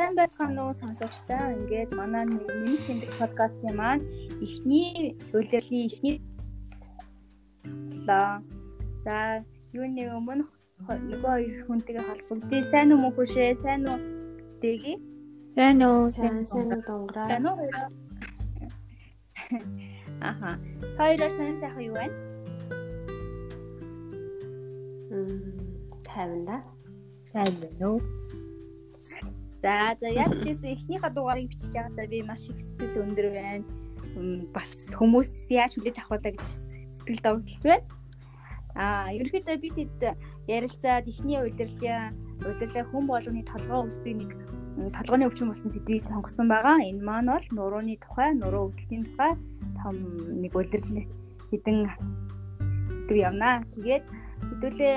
сайн байцгаана уу сонсогчдаа. Ингээд манай нэмэлт тэмдэг подкастын маань эхний улирлын эхний. За, юуны өмнө нөгөө хоёр хүнтэйгээ холбогдъё. Сайн уу мөн хүшээ? Сайн уу? Дэги? Сайн уу? Сайн сайн уу донгороо. Сайн уу? Аха. Хоёроор сайн сайхан юу байна? Мм, тайван да. Сайн байна уу? За за яаж ч гэсэн эхнийхээ дугаарыг бичиж байгаадаа би маш их сэтгэл өндөр байна. Бас хүмүүс яаж хүлээж авах вэ гэж сэтгэл догтлж байна. Аа ерөнхийдөө бид хэд ярилцаад эхний удирлын удирлын хүн болгоны толгой өвддөг нэг толгойн өвчин болсон сэдвийг сонгосон байгаа. Энэ маань бол нурууны тухай, нуруу өвдөлтийн тухай том нэг удирдал хэдэн сэдв явнаа. Тэгээд хэдүүлээ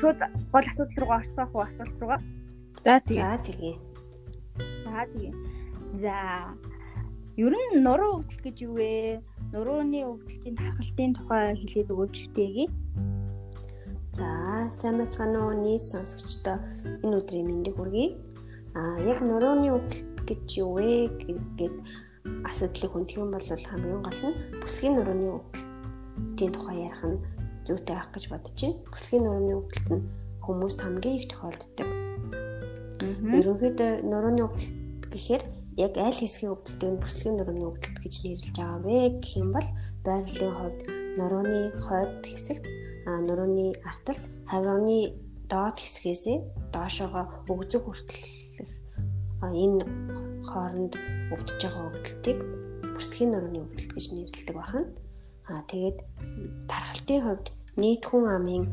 шууд гол асуудал руугаа орцгоох уу асуулт руугаа За тэгээ. За тэгээ. За тэгээ. За ер нь нуруу өвдөл гэж юу вэ? Нурууны өвдөлтийн тархалтын тухай хэлээд өгөөч тээгээ. За сайн байцгаана уу нийт сонсогчдоо энэ өдрийн мэндийг хүргэе. Аа яг нурууны өвдөлт гэж юу вэ гэд асуудлыг хүндэх юм бол хамгийн гол нь бүсгийн нурууны өвдөлтийн тухай ярих нь зүйтэй байх гэж бодож байна. Бүсгийн нурууны өвдөлт нь хүмүүст хамгийн их тохиолддог Ерөнхийдөө нурууны өвдөлт гэхээр яг аль хэсгийн өвдөлтийг нь бүслэгийн нурууны өвдөлт гэж нэрлэж байгаа вэ гэх юм бол байрлалын хувьд нурууны хойд хэсэгт нурууны арталт хаврын доод хэсгээсээ доошоогоо өгзөг хүртэлх энэ хооронд өвдөж байгаа өвдөлтийг бүслэгийн нурууны өвдөлт гэж нэрлэдэг байна. Аа тэгээд тархалтын хувьд нийт хүн амын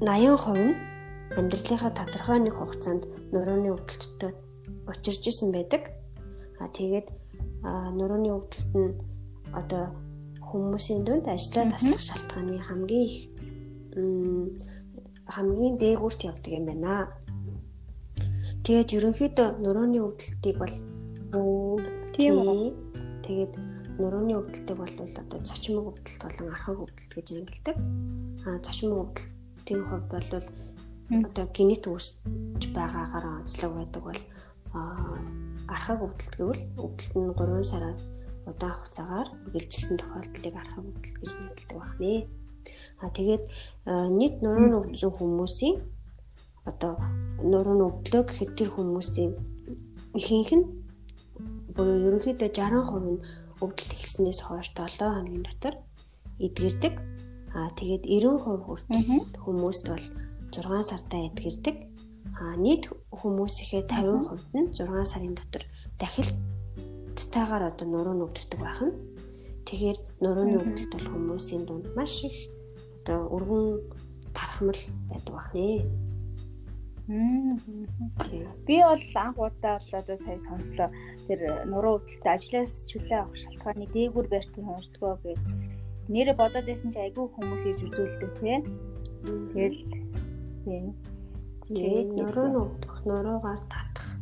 80% нь амьдралынхаа тодорхой нэг хугацаанд нурууны өвдөлттэй учирж исэн байдаг. А тэгээд нурууны өвдөлт нь одоо хүмүүсийн дунд ажлаа таслах шалтгааны хамгийн их хамгийн дээгүүрт явдаг юм байна. Тэгээд ерөнхийдөө нурууны өвдөлтийг бол тийм үү. Тэгээд нурууны өвдөлтийг бол одоо цочмог өвдөлт болон архаг өвдөлт гэж ангилдаг. А цочмог өвдөлтийн хувьд бол одоо генет үүсч байгаагаар онцлог байдаг бол архаг өвдөлт гэвэл өвдөлт нь 3 сараас удаан хугацаагаар үргэлжилсэн тохиолдлыг архаг өвдөлт гэж нэрлэдэг байна. А тэгээд нийт нурууны өвдсөн хүмүүсийн одоо нурууны өвдлөө гэхэд тэр хүмүүсийн ихэнх нь буюу ерөнхийдөө 60% нь өвдөлт эхэлснээс хойш 7 хоногийн дотор эдгэрдэг. А тэгээд 90% хүртэл хүмүүст бол 6 сартаа эдгэрдэг. А нийт хүмүүсийнхээ 50% нь 6 сарын дотор дахилттайгаар одоо нуруу нүгддэг байна. Тэгэхээр нурууны өвдөлт бол хүмүүсийн дунд маш их одоо өргөн тархамл байдаг байна. Би бол анх удаа л одоо сая сонслоо. Тэр нуруу өвдөлтөд ажлаас чөлөө авах шалтгааны дээгүүр байртан хуурдгаа гэж нэрэ бодоод байсан чи айгүй хүмүүс ирж үзүүлдэг тий. Тэгэл Тийм. Тэгээд нуруу нь өвдөх, нуруугаар татах,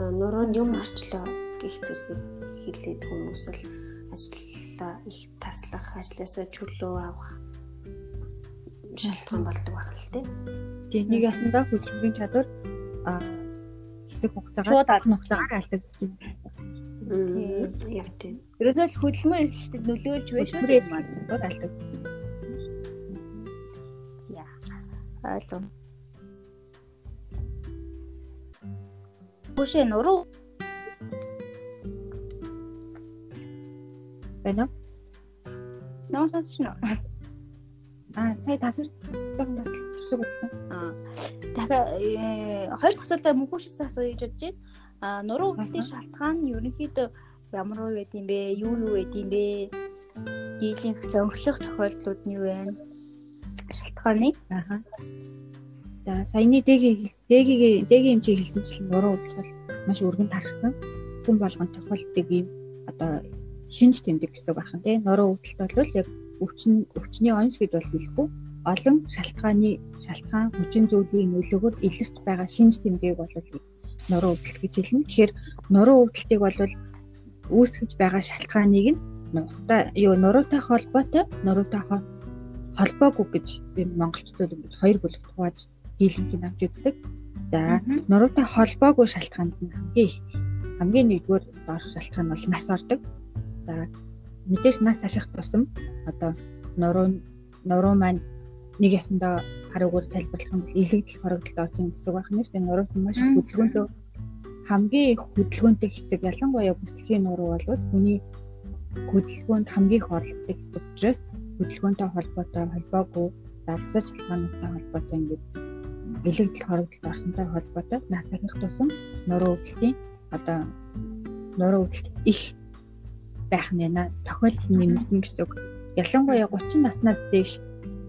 нуруунд юм орчлоо гэх зэрэг хэлээд хүмүүс л ажлаа их таслах, ажлаасаа чөлөө авах шалтгаан болдог байх л тийм. Тийм нэг ясандаа хөдөлмөрийн чадвар а хэсэг хугацаагаар хугацаагаар алдагдаж байна. Яг тийм. Ерөөсөө хөдөлмөр ихтэй нөлөөлж байна шүү дээ. Хөдөлмөр чадвар алдагдаж байна. Ойлгоно. Бүшээ нуруу байна байна уу? Аа, сая тасар жоохон тасалж болсон. Аа. Дахиад э, хоёр тасалтай мөнхөшөөс асууя гэж бодож байна. Аа, нуруу өвдөлтийн шалтгаан нь ерөнхийдөө ямар уу байд юм бэ? Юу юу байд юм бэ? Дийлэнх зөнхлөх тохиолдлууд нь юу вэ? Шалтгааны. Аа. За саяны дэгийн дэгийн дэгийн хэмжээ хэлсэнчлэн өвдөлт бол маш өргөн тархсан. Хүн болгон тохиолддог юм одоо шинж тэмдэг гэсэн үг байна тийм. Нуруу өвдөлт бол яг өвчин өвчний онц гэж бол хэлэхгүй олон шалтгааны шалтгаан хүчин зүйлийн нөлөөгөөр илэрч байгаа шинж тэмдгийг бол нуруу өвдөлт гэж хэлнэ. Тэгэхээр нуруу өвдөлтийг бол үүсгэж байгаа шалтгааныг нь нухтай юу нуруутай холбоотой нуруутай холбоогүй гэж би монголч зүйл ингэж хоёр бүлэгт хувааж дийлэнхийг авч үздэг. За нуруутай холбоогүй шалтгаанд нь хамгийн их хамгийн нэгдүгээр доорх шалтгаан бол нас ордог. За мэдээж нас арих тусам одоо нуруу нуруу маань нэг ясандаа харуугаар тайлбарлах юм бол илэгдэл хорогдолд орж ийн гэсэн үг байна дээ. Нуруу маш их хөдөлгөөнтэй хамгийн их хөдөлгөөнтэй хэсэг ялангуяа бүсгийн нуруу бол хүний хөдөлгөөнд хамгийн их орлоготой хэсэг учраас хөдөлгөөнтэй холбоотой холбоогүй за бусад шалтгаануудтай холбоотой ингээд элэгдэл хорогдолд орсонтой холбоотой нас ахих тусам нуруу өвдөлтийн одоо нуруу өвдөлт их байх нь байна. Тохиолдол нэмэгдэн гэсэн үг. Ялангуяа 30 наснаас дээш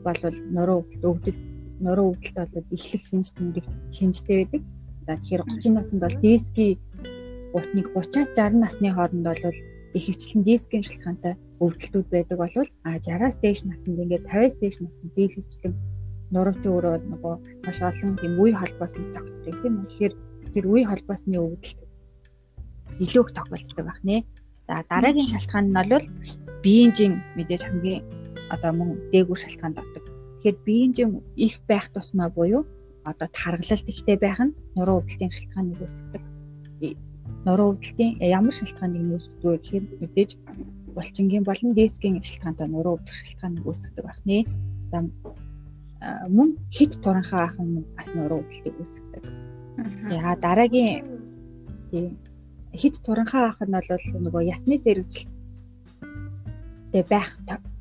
бол нуруу өвдөлт өвдөд нуруу өвдөлт бол эхлэх шинж тэмдэг шинжтэй байдаг. За тэгэхээр 30 наснд бол дискийн гутныг 30-аас 60 насны хооронд бол их хвчлэн дискийн шалтгаантай өвдөлтүүд байдаг болвол а 60-аас дээш наснд ингээд 50-аас дээш наснд дийл хвчлэн нурууч өөрөө нөгөө маш олон тийм үе холбооснос тогтдог тийм үү. Тэгэхээр тэр үе холбоосны өвдөлт илүү их тохиолддог байх нэ. За дараагийн шалтгаан нь бол биеийн мэдээж хамгийн одоо мөн дээгүүр шалтгаанд ордог. Тэгэхээр биеийн их байх тусмаа буюу одоо таргалалт ихтэй байх нь нуруу өвдөлтийн шалтгааныг үүсгэдэг нуруу өвдөлтийн ямар шалтгааныг нүүсгдэг вэ гэхээр мэдээж булчингийн болон дискийн шалтгаантай нуруу өвдөх шалтгааныг үүсгэдэг байна. За мөн хит туранхаа ах нь бас нуруу өвдөлтийг үүсгэдэг. За дараагийн тийм хит туранхаа ах нь бол нөгөө ясны сэргэжил тэ байх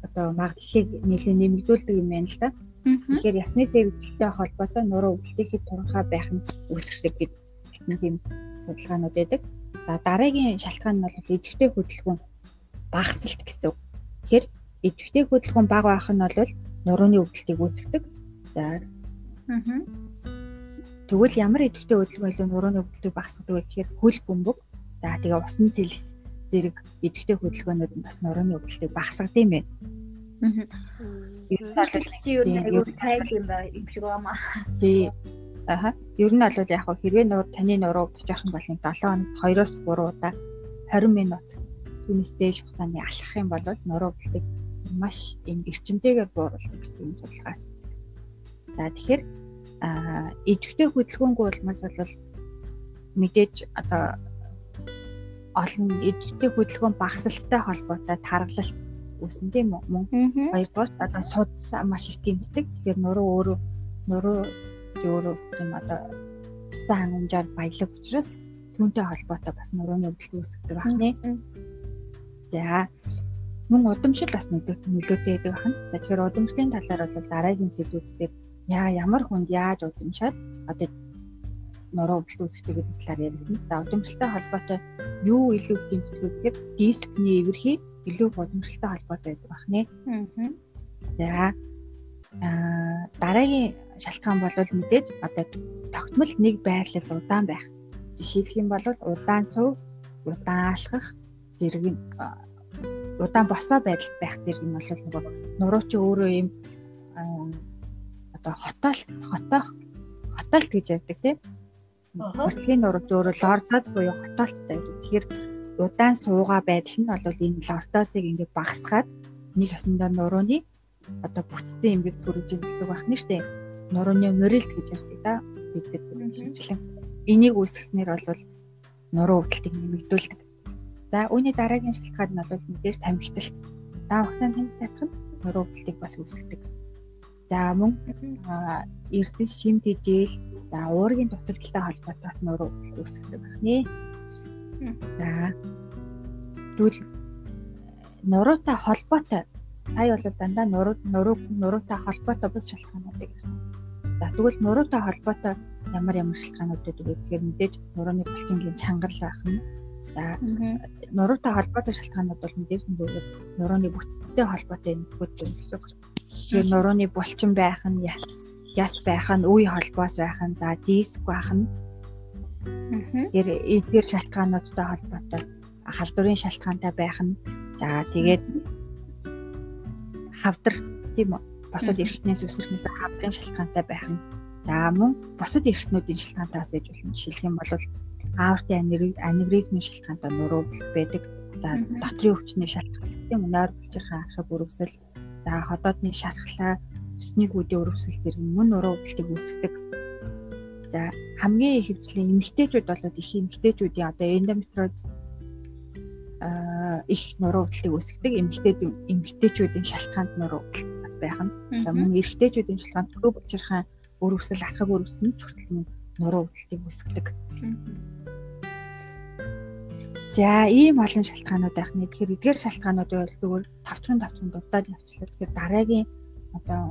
одоо магадлалыг нэлээд нэмэгдүүлдэг юм байна л да. Тэгэхээр ясны сэргэжилтэй холбоотой нуруу өвдөлтийн хит туранхаа байх нь үүсгэдэг гэдэг тийм судалгаанууд байдаг. За дараагийн шалтгаан нь бол идэвхтэй хөдөлгөөн багасалт гэсэн үг. Тэгэхээр идэвхтэй хөдөлгөөн бага байх нь бол нурууны өвдөлтийг үүсгэдэг. За. Аа. Тэгвэл ямар идэвхтэй хөдөлгөөн илүү нурууны өвдөлтийг багасгадаг вэ гэхээр хөл бөмбөг. За тэгээ усан цэлэх зэрэг идэвхтэй хөдөлгөөнүүд нь бас нурууны өвдөлтийг багасгадаг юм байна. Аа. Ер нь бол чи юу нэг айгүй сайн юм байна юм шиг байна. Тий. Аха. Ер нь бол яг хэрвээ нуур таны нуруу өвдөж явах юм бол 7 хоногт 2-оос 3 удаа 20 минут түүнээс дээш хугацааны алхах юм бол нуруу өвдөлтийг маш юм эрчимтэйгээр бууруулдаг гэсэн юм судалгаас. За тэгэхээр идэвхтэй хөдөлгөөнгүй улмаас бол мэдээж одоо олон идэвхтэй хөдөлгөөн багасалттай холбоотой таргалалт үүснэ тийм үү? Мөн хоёрдугаар одоо судас маш их гэмтдэг. Тэгэхээр нуруу өөрөө нуруу өөрөө тийм одоо тусан хангамжаар баялаг учраас түүнтэй холбоотой бас нурууны өвдөлт үүсгдэг байна. За мөн удамшил бас нөлөөтэй байдаг байна. За тэгэхээр удамшлын талаар бол дараагийн сэдвүүд дээр яа ямар хүнд яаж удамшаад одоо нуруу өвдөлт үүсгдэг гэдэг талаар яригдана. За удамшилтай холбоотой юу илүү их дэмждэг вэ гэхээр дискний эвэрхий илүү удамшилтай холбоотой байдаг байна. Аа. За аа дараагийн шалтгаан бол мэдээж одоо тогтмол нэг байрлал удаан байх. Жишээлх юм бол удаан суух, удаан алхах зэрэг удаан босоо байдалд байх зэрэг нь бол нөгөө нурууч өөрөө юм одоо хотоол хотоох хотоолт гэж ярьдаг тийм. Бүслэгийн нурууч өөрөө лордоз буюу хотоолттой гэдэг. Тэгэхээр удаан суугаа байдал нь бол энэ лордозыг ингээд багасгаад нэг ясандаа нурууны одоо бүтцэн эмгэг төрөж ийн гэсэн үг байна шүү дээ нурууны морилт гэж ярьдаг да гэдэг хэмжлэн энийг үүсгэснээр бол нуруу өвдөлтийг нэмэгдүүлдэг. За үүний дараагийн шалтгаан нь бол мэдээж тамхиталт. Даавахтан тамхи татах нь нуруу өвдөлтийг бас үүсгэдэг. За мөн эрдэс шим тэжээл за уургийн дутагдaltaй холбоотой бас нуруу өвдөлт үүсгэдэг байна. За зүйл нуруутай холбоотой сая бол дандаа нуруу нуруу нуруутай холбоотой бус шалтгаануудыг гэсэн. За тэгвэл нуруутай холбоотой ямар ямар шалтгаанууд байдаг вэ гэхээр мэдээж нурууны булчингийн чангарал байх нь. За нуруутай холбоотой шалтгаанууд бол мэдээж нөгөө нурууны бүтцтэй холбоотой нөхөд гэсэн. Тэгэхээр нурууны булчин байх нь яс яс байх нь үе холбоос байх нь за диск байх нь. Тэгэхээр эдгээр шалтгаануудтай холбоотой халдварын шалтгаантай байх нь. За тэгээд хавдар тийм үү? Босод эрхтнээс үсрэхнээс хавдрын шалтгаантай байх нь. За мөн босод эрхтнүүдийн шалтгаантаас ээж болно. Жишээлх юм бол аортын аневризмын шалтгаантай нуруу байдаг. За дотрийн өвчний шалтгаан. Тийм нойр булчирхай арахыг өрөвсөл за ходоодны шархлаа цэсний гүдийн өрөвсөл зэрэг мөн нуруу өвдөлтийг үүсгэдэг За хамгийн ихэвчлэн эмэгтэйчүүд бол их эмэгтэйчүүдийн одоо эндометриоз их нуруу өвдлийг үүсгдэг. Эмэгтэй эмэгтэйчүүдийн шалтгаанд нуруу өвдөл бас байх нь. За мөн эрэгтэйчүүдийн шалтгаанд төв учирхан өр өсөл архаг өр өсөл нь ч хүртэл нуруу өвдлийг үүсгдэг. За ийм олон шалтгаанууд байх нь. Тэгэхээр эдгээр шалтгаануудыг бол зүгээр тавчхан тавчхан дурдаад явчлаа. Тэгэхээр дараагийн одоо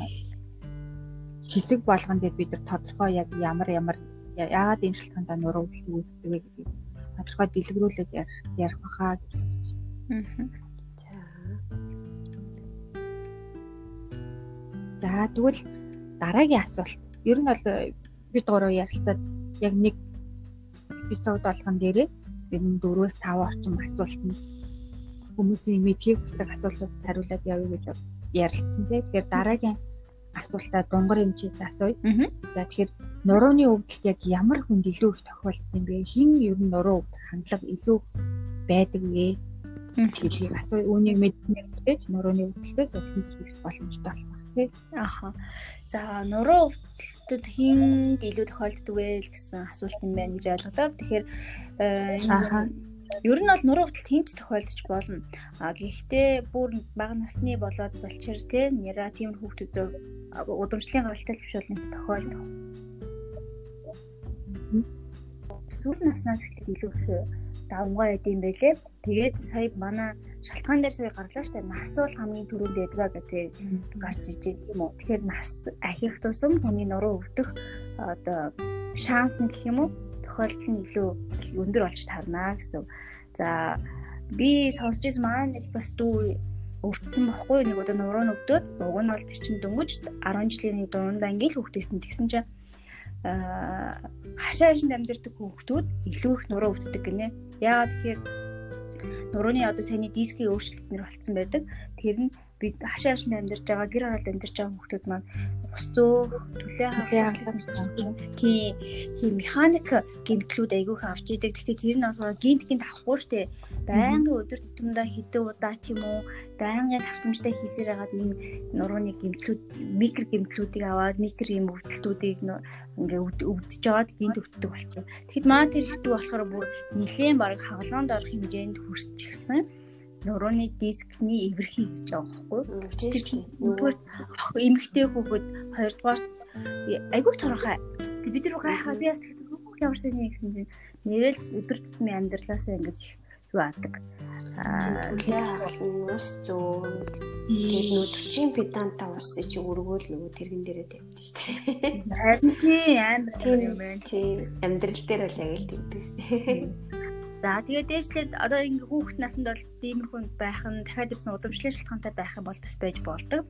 хэсэг болгон дээр бид нар тодорхой яг ямар ямар яагаад энэ шалтгаандаа нуруу өвдөл үүсдэг вэ гэдгийг тодорхой дэлгэрүүлээд ярих ярих баха гэж бодож байна. За. За тэгвэл дараагийн асуулт. Ер нь бол бид гурав ярилцаад яг нэг эпизод болгон дээрээ энэ 4-өөс 5 орчим асуулт нь хүмүүсийн мэдхийг хүсдэг асуултууд хариулаад явъя гэж ярилцсан тийм. Тэгэхээр дараагийн асуултаа дунгар хэмжээс асууя. За тэгэхээр нурууны өвдөлт яг ямар хүнд илүү их тохиолдсон юм бэ? Хин ер нь нуруу өвдөх хандлага илүү байдаг вэ? гэдгийг асууя. Үүнийг мэднээр ч нурууны өвдөлтөөс улсын зэрэглэх боломжтой болох тий. Аха. За нуруу өвдөлтөд хин илүү тохиолддог вэ гэсэн асуулт юм байна гэж ойлголоо. Тэгэхээр ер нь бол нуруу өвдөлт хинч тохиолдож болно. А гэхдээ бүр бага насны болоод болчир тий нера тийм хүүхдүүдөө удамшлын гаралтай биш бол тохиолдох. Сүүл наснаас эхлээд илүү их давмгай байд юм байлээ. Тэгээд сая манай шалтгаан дээр сая гарлаа штэ нас бол хамгийн түрүүнд ядгаа гэдэг гарч иж тийм үү. Тэгэхээр нас ахих тусам хүний нуруу өвдөх одоо шанс нь гэх юм уу тохиолдол нь илүү өндөр болж тарнаа гэсэн. За би сонсч ирсэн маань нэг бас дүү өвдсөн бохгүй нэг удаа нуруу өвдөд уг нь бол тэр чин дөнгөж 10 жилийн дундаа ингээл хөвгтэйсэн тэгсэн чинь аа хашаашнд амьдардаг хүүхдүүд илүү их нуруу өвддөг гинэ. Яагаад тэгэхээр нурууны одоо саяны дискийн өөрчлөлтнөр болцсон байдаг. Тэр нь бид хашаа хашаа амьдарч байгаа гэр оролт амьдарч байгаа хүмүүс маань ус зөө төлөө хавлах тийм тийм механик гинтлүүд айгүйх авч идэг. Гэхдээ тэр нь болохоор гинт гинт авахгүй штэ. Байнгын өдөр тутамдаа хэдэн удаа ч юм уу байнгын тавтамжтай хийсээр хагаад ийм нурууны гимтлүүд микро гимтлүүдийг аваад микро юм өвдөлтүүдийг ингээ өвдөж жоод гинт өвддөг болчихсон. Тэгэхэд маа тэр хэдүү болохоор бүр нилээн баг хагалгаанд орох хэмжээнд хүрчихсэн нурууны дискний эвэрхий гэж байгаа байхгүй. Нэгдүгээр эмэгтэй хүүхэд хоёрдугаар айгүй торохой. Бид нар гайхаа би бас хүүхд ямар сайн гэсэн чинь нэрэл өдөр тутмын амьдралаасаа ингэж юу аадаг. Аа тэгээд ус зүүн тэгээд 40 педанта ус чи өргөөл нөгөө тэрэгэн дээрээ тавьдаг шүү дээ. Харин тийм амар юм байна. Тийм амьдрал дээр бол яг л тэгдэг шүү дээ. За тэгээд дээшлээд одоо ингээ хүүхэд наснд бол тиймэрхүү байх нь дахиад ирсэн удамшлын шалтгаантай байх юм бол бас байж болдог.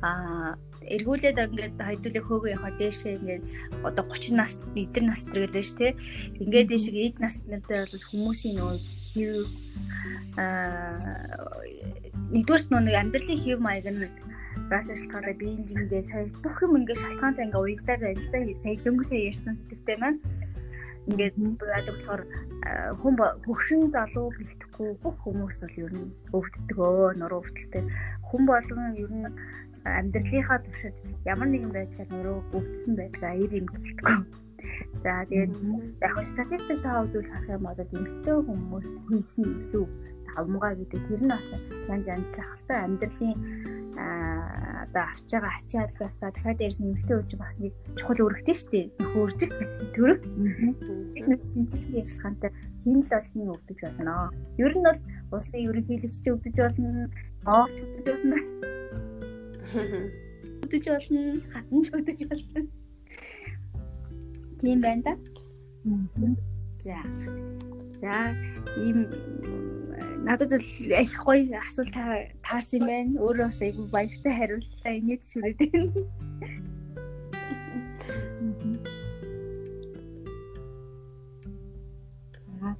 Аа эргүүлээд ингээд хайдуулах хөөгөө явахаа дээшээ ингээд одоо 30 нас эдэр нас тэргээл байж тээ. Ингээд дээшээ эд наснуудтай бол хүмүүсийн нөгөө хэв аа нэгдүгээрт нөгөө амьдралын хэв маяг нь газ шалтгаалаа биеийн зиндээ сая бүх юм ингээд шалтгаантай ингээ уялдаад да. Сая дөнгөсөө ярьсан сэтгэвтэй маань ингээд яадаг болохоор хүн хөгшин залуу бэлтгэхгүй бүх хүмүүс бол ер нь өвддөг өө нуруу өвдөлтөй хүн болгон ер нь амьдралынхаа туршид ямар нэгэн байдлаар нуруу өвдсөн байдгаа ир юм гэлтгөө. За тэгээд яг статистик таа үзүүл харах юм бол эмэгтэй хүмүүс хийсэн илүү давмгаа гэдэг тэр нь бас янз янзлах алтай амьдралын одоо авч байгаа ачаалгаасаа дахиад дээрс нэмэгтэй үуч бас нэг чухал өргөтэй шүү дээ. Хөөржиг төрөг. Бид нэгсэн тийм ярилцлагантай хин л бол хин өвдөж болно. Ер нь бол улсын ерөнхийлөгч өвдөж болно. Оогч өвдөж болно. Өвдөж болно. Хатанч өвдөж болно. Тийм байна да. За. За ийм надад бол их гоё асуулт таарсан юм байна. Өөрөө бас айгүй баяртай хариуллаа. Инээд шүрээд байна.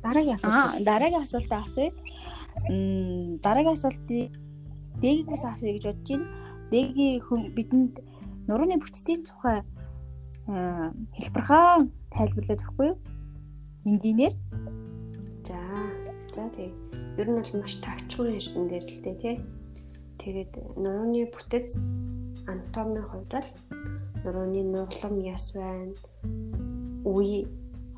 дараагийн асуулт. Дараагийн асуултаа асууя. Мм дараагийн асуултыг дээгээс асууя гэж бодож байна. Дээгийн бидэнд нурууны бүтцийн тухай хэлбэрхаа тайлбарлаад өгөхгүй юу? Энгийнээр. За. За тэгээ ер нь бол маш тавчхан ирсэн дээр л дээ тий. Тэгээд нурууны бүтэц анатомийн хувьд бол нурууны нуглам яс байна. үе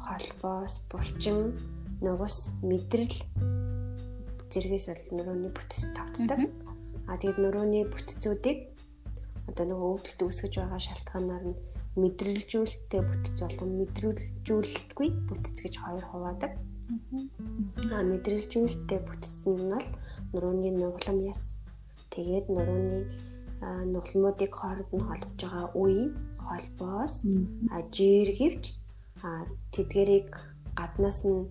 холбоос булчин нугас мэдрэл зэрэгээс бол нурууны бүтэц тогтдог. А тэгээд нурууны бүтцүүдийг одоо нөгөө өвдөлт үүсгэж байгаа шалтгаанаар нь мэдрэлжүүлэлттэй бүтц болон мэдрэлжүүлэлтгүй бүтц гэж хоёр хуваадаг. А мэдрэлжүүлэлттэй бүтцэд нь бол нурууны нуглам яс. Тэгээд нурууны нугламуудыг хооронд нь холбож байгаа үе, холбоос, жир гэвч тэдгэрийг гаднаас нь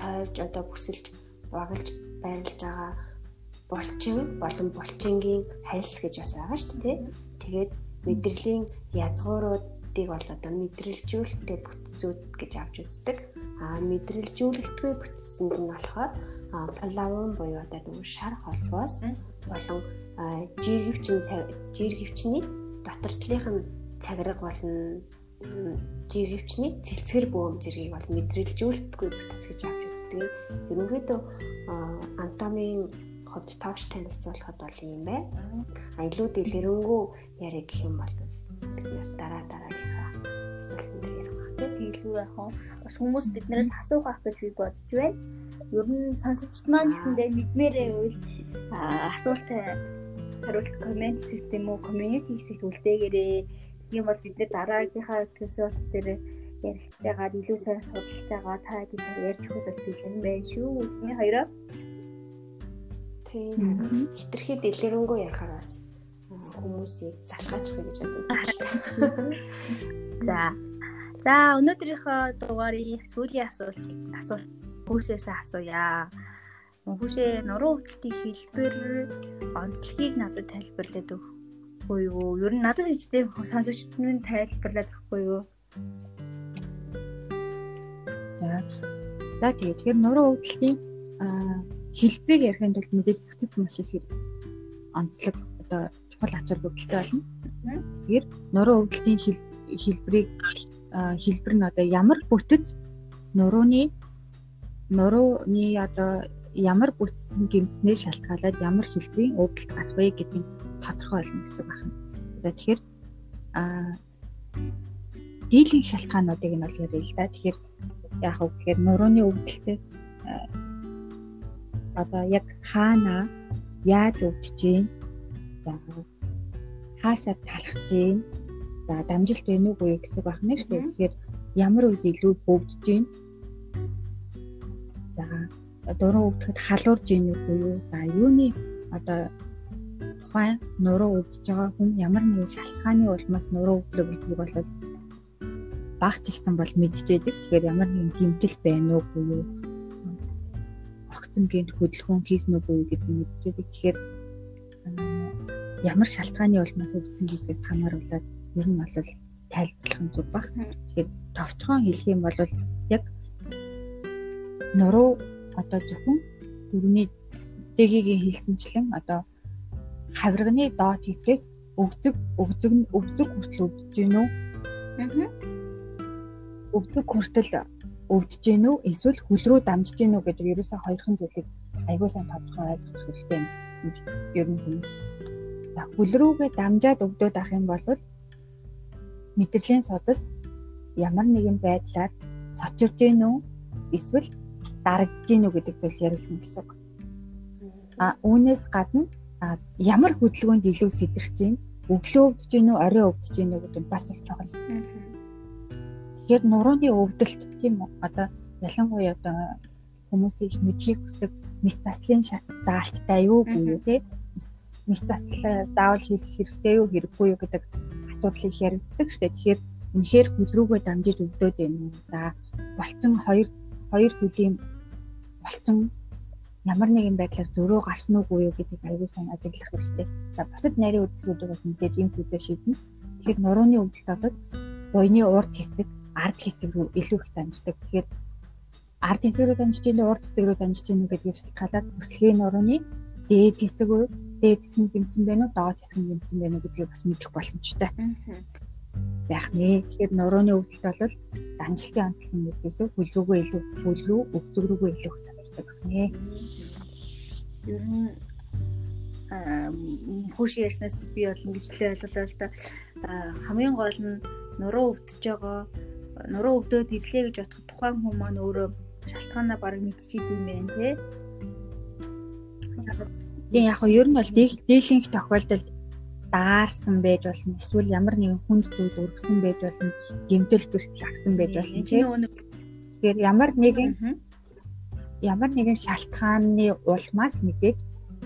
тойрж одоо бүсэлж багалж байрлаж байгаа булчин болон булчингийн хальс гэж бас байгаа шүү дээ. Тэгээд мэдрэлийн язгууруудыг бол одоо мэдрэлжүүлэлттэй бүтцүүд гэж авч үздэг. Аа мэдрэлжүүлэлтгүй бүтцэнд нь болохоор плавон буюу одоо нэг шар холбоос болон жиргэвчин жиргэвчний дотор талынх нь цаграг болно жиргэвчний цэлцгэр бөөм зэргийг бол мэдрэлжүүлэлтгүй бүтц гэж авч үздэг. Ерөнхийдөө анатомийн хувьд товч танилцуулахад бол юм байна. А илүү дэлгэрэнгүй яриа гэх юм бол бид нас дараа дараагийнхаа асуултанд дээр ярих бах тэгэлгүй яг бас хүмүүс биднээс асуух ах гэж би бодож байна. Ер нь сонсогчд маань гэсэндээ мэдмээрээ үйл асуултаа хариулт комент хэсэгт юм уу, community хэсэгт үлдээгээрээ Тийм бол бид нэр дараагийнхаа эпизод дээр ярилцж байгаа илүү сайн судалж байгаа та хэдийн ярьж өгөх бэлэн байна шүү. Эний хоёроо тийм хитрхи дэлгэрэнгүй ярахаар бас хүмүүсийг залхаачих гэж боддог. За. За өнөөдрийнхөө дугаарыг сүүлийн асуултыг асуулт хүүшээс асууя. Хүүшээ нуруу хөлтийн хэлбэр онцлогийг надад тайлбарлаад өг өгөхгүй юу? Ер нь надад ичтэй сонсогчдод минь тайлбарлаад өгөхгүй юу? За. За тэгээд тэгэхээр нуруу өвдөлтийн хэлбэрийг ярихын тулд мэдээж бүтэц маш их хэрэг онцлог одоо чухал ачаал бүгдэлтэй болно. Тэгэхээр нуруу өвдөлтийн хэлбэрийг хэлбэр нь одоо ямар бүтэц нурууны нурууны одоо ямар бүтцэн гимцнээ шалтгаалаад ямар хэлбэрийн өвдөлт гарах вэ гэдгийг тодорхой болно гэсэн байна. За тэгэхээр а дийлэнх шалтгаануудыг нь бол ярил л да. Тэгэхээр яг хөө гэхээр нурууны өвдөлтөд одоо яг хаана яаж өвдөж гин за хаашаа талах гин за дамжилт нүг үү гэсэн байх нь шүү дээ. Тэгэхээр ямар үед илүү өвдөж гин за дуран өвдөхэд халуурж гин үгүй юу за юуны одоо тухайн нуруу өвдөж байгаа хүн ямар нэгэн шалтгааны улмаас нуруу өвдлөг гэдгийг бол багч ихсэн бол мэдчихэдэг. Тэгэхээр ямар нэгэн гэмтэл байна уу буюу огцомгийн хөдөлгөөн хийсэн буюу гэдгийг мэдчихэдэг. Тэгэхээр ямар шалтгааны улмаас өвдсөн гэдгээс хамааруулаад ер нь бол тайлбарлах нь зүг баг. Тэгэхээр товчхон хэлэх юм бол яг нуруу одоо зөвхөн дөрөвний дэгийн хэлсэнчлэн одоо хавирганы доод хэсгээс өвдөг өвдөг өвдөг хүртэл өвдөж гин үү? Аа. Өвдөг хүртэл өвдөж гин үү? Эсвэл хөл рүү дамжиж гин үү гэдэг ерөөсөө хоёрхан зүйлийг айгүй сайн тодорхой ойлгох хэрэгтэй юм. Ер нь хүмүүс. За хөл рүүгээ дамжаад өвдөд ах юм бол мэдрэлийн судас ямар нэгэн байдлаар цочирж гин үү? Эсвэл дарагдж гин үү гэдэг зүйл ярих юм гэсэн үг. А үүнээс гадна ямар хөдөлгөөнд илүү сэтэрч байна? Өглөө өвдөж гин үү, орой өвдөж гин үү гэдэг бас их чухал. Тэгэхээр нурууны өвдөлт тийм үү? Одоо ялангуяа одоо хүмүүсийн их мэдхийг хүсдэг метастаслын заалттай юу буюу тий метастал заавал хийх хэрэгтэй юу хэрэггүй юу гэдэг асуудлыг яригддаг дээ. Тэгэхээр үнэхээр хөл рүүгээ дамжиж өвдөд байна уу? За болцсон хоёр хоёр хөлийн болцсон ямар нэгэн байдлаар зөрөө гарсан уугүй юу гэдгийг аягүй сайн ажиглах хэрэгтэй. За бусад нарийн үдсгүүдийг бас мэдээж энэ хүзээ шийднэ. Тэгэхээр нурууны өвдөлт болоод буйны урд хэсэг, ард хэсэг рүү илүү их дамждаг. Тэгэхээр ард хэсэг рүү дамжиж урд хэсэг рүү дамжиж байгаа гэдгийг шалтгаалаад бүслэгийн нурууны дээд хэсэг үү, дээд хэсэг нь гэмцэн байна уу, доод хэсэг нь гэмцэн байна уу гэдгийг бас мэдэх боломжтой. байх нэ. Тэгэхээр нурууны өвдөлт бол данжилтын онцлогийн үүдээс хөлрүүгөө илүү хөлрүү, өвдөг рүүгөө илүү байх нэ. Ер нь хүүш ярьснаас би бол ингэж л ойлголоо л да хамгийн гол нь нуруу өвдөж байгаа нуруу өвдөөд ирлээ гэж бодоход тухайн хүн маань өөрөө шалтгаанаа бараг мэдчихийд юм байна тий. Тийм яг нь ер нь бол дийлэнх тохиолдолд даарсан байж болно. Эсвэл ямар нэгэн хүнд зүйл өргөсөн байж болно. Гэмтэл бэртэл агсан байж болно. Тэгэхээр ямар нэгэн ямар нэгэн шалтгааны улмаас мэдээж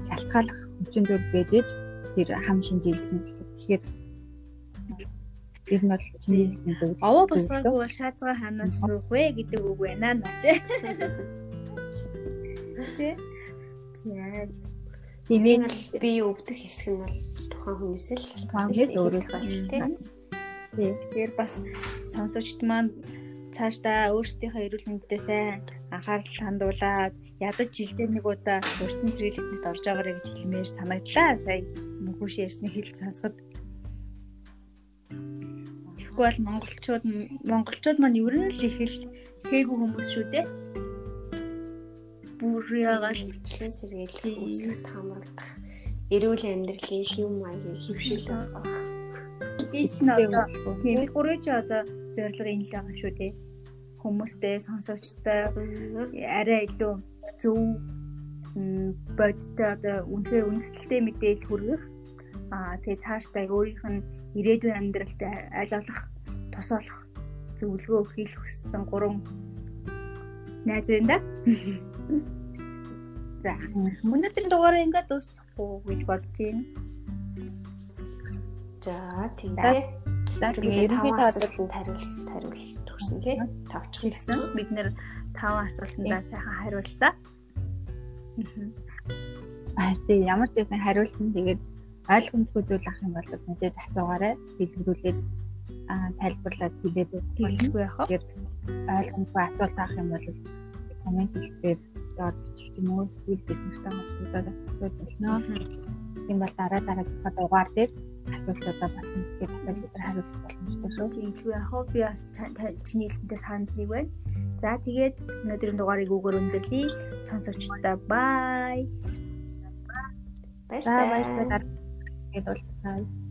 шалтгааллах хүчин зүйл байж тэр хам нь гэсэн. Тэгэхээр ер нь бол чиний хэлсэн зөв. Овоо босгоогүй бол шаазгаа ханаас суух вэ гэдэг үг байна наач. Тэ. Тийм ээ би өвдөх хэсэг нь бол тухайн хүнээс л тухайнээс өөрийнхөө тийм. Тэгэхээр бас сонсогчд маань цаашдаа өөрсдийнхөө эрүүл мэндэд сайн анхаарал хандуулаад ядаж жилдээ нэг удаа урьдчилан сэргийлэлд орж байгаарэ гэж хэлмээр санагдлаа. Сая мөнхөш ярьсны хэл сонсоход. Тэгэхгүй бол монголчууд монголчууд маань ер нь л их л хээгүү хүмүүс шүү дээ бүр яагаад члэн сэргийлэх үүсгэх таамаглах эрүүл амьдралын хэв маягийн хөвшил байх. Дийч нь одоо тийм гурван чи одоо зорилго энэ л байгаа шүү дээ. Хүмүүстэй сонсогчтой арай илүү зөв бодтой одоо үнхээр үндэслэлтэй мэдээлэл хүргэх аа тэгээ цаашдаа өөрийнх нь ирээдүйн амьдралд аль болох тус олох зөвлөгөө өгөх хүссэн гурван найз байна да. За. Өнөөдрийн дугаараа ингээд дуусах уу гэж бодож байна. За тийм. За тэгээ ерөнхийдөө асуултанд хариулт хариулт төрсөн тий. Тавч хэлсэн. Бид нэр таван асуултандаа сайхан хариултаа. Аа тийм ямар ч байсан хариулсан. Тэгээд ойлгомжгүй зүйл ах юм бол мэдээж асуугаарай. Дэлгэрүүлээд аа тайлбарлаад хэлээд өгөх болгүй яах вэ? ойлгомжгүй асуулт авах юм бол комент хэлбэр доод бичих юм уу эсвэл бид нартай холбогдоод асууж болно. Тийм бол дараа дараагийнхаа дугаар дээр асуултуудаа бас нэгтгэж дахиад бид хариулах боломжтой шүү. Тийм л яг хоо би бас чиний хэлсэнтэй санал нэг байна. За тэгээд өнөөдрийн дугаарыг үгээр өндөрлөе. Сонсогчдоо бай. Баярлалаа. Баярлалаа. Гэд уулзъя.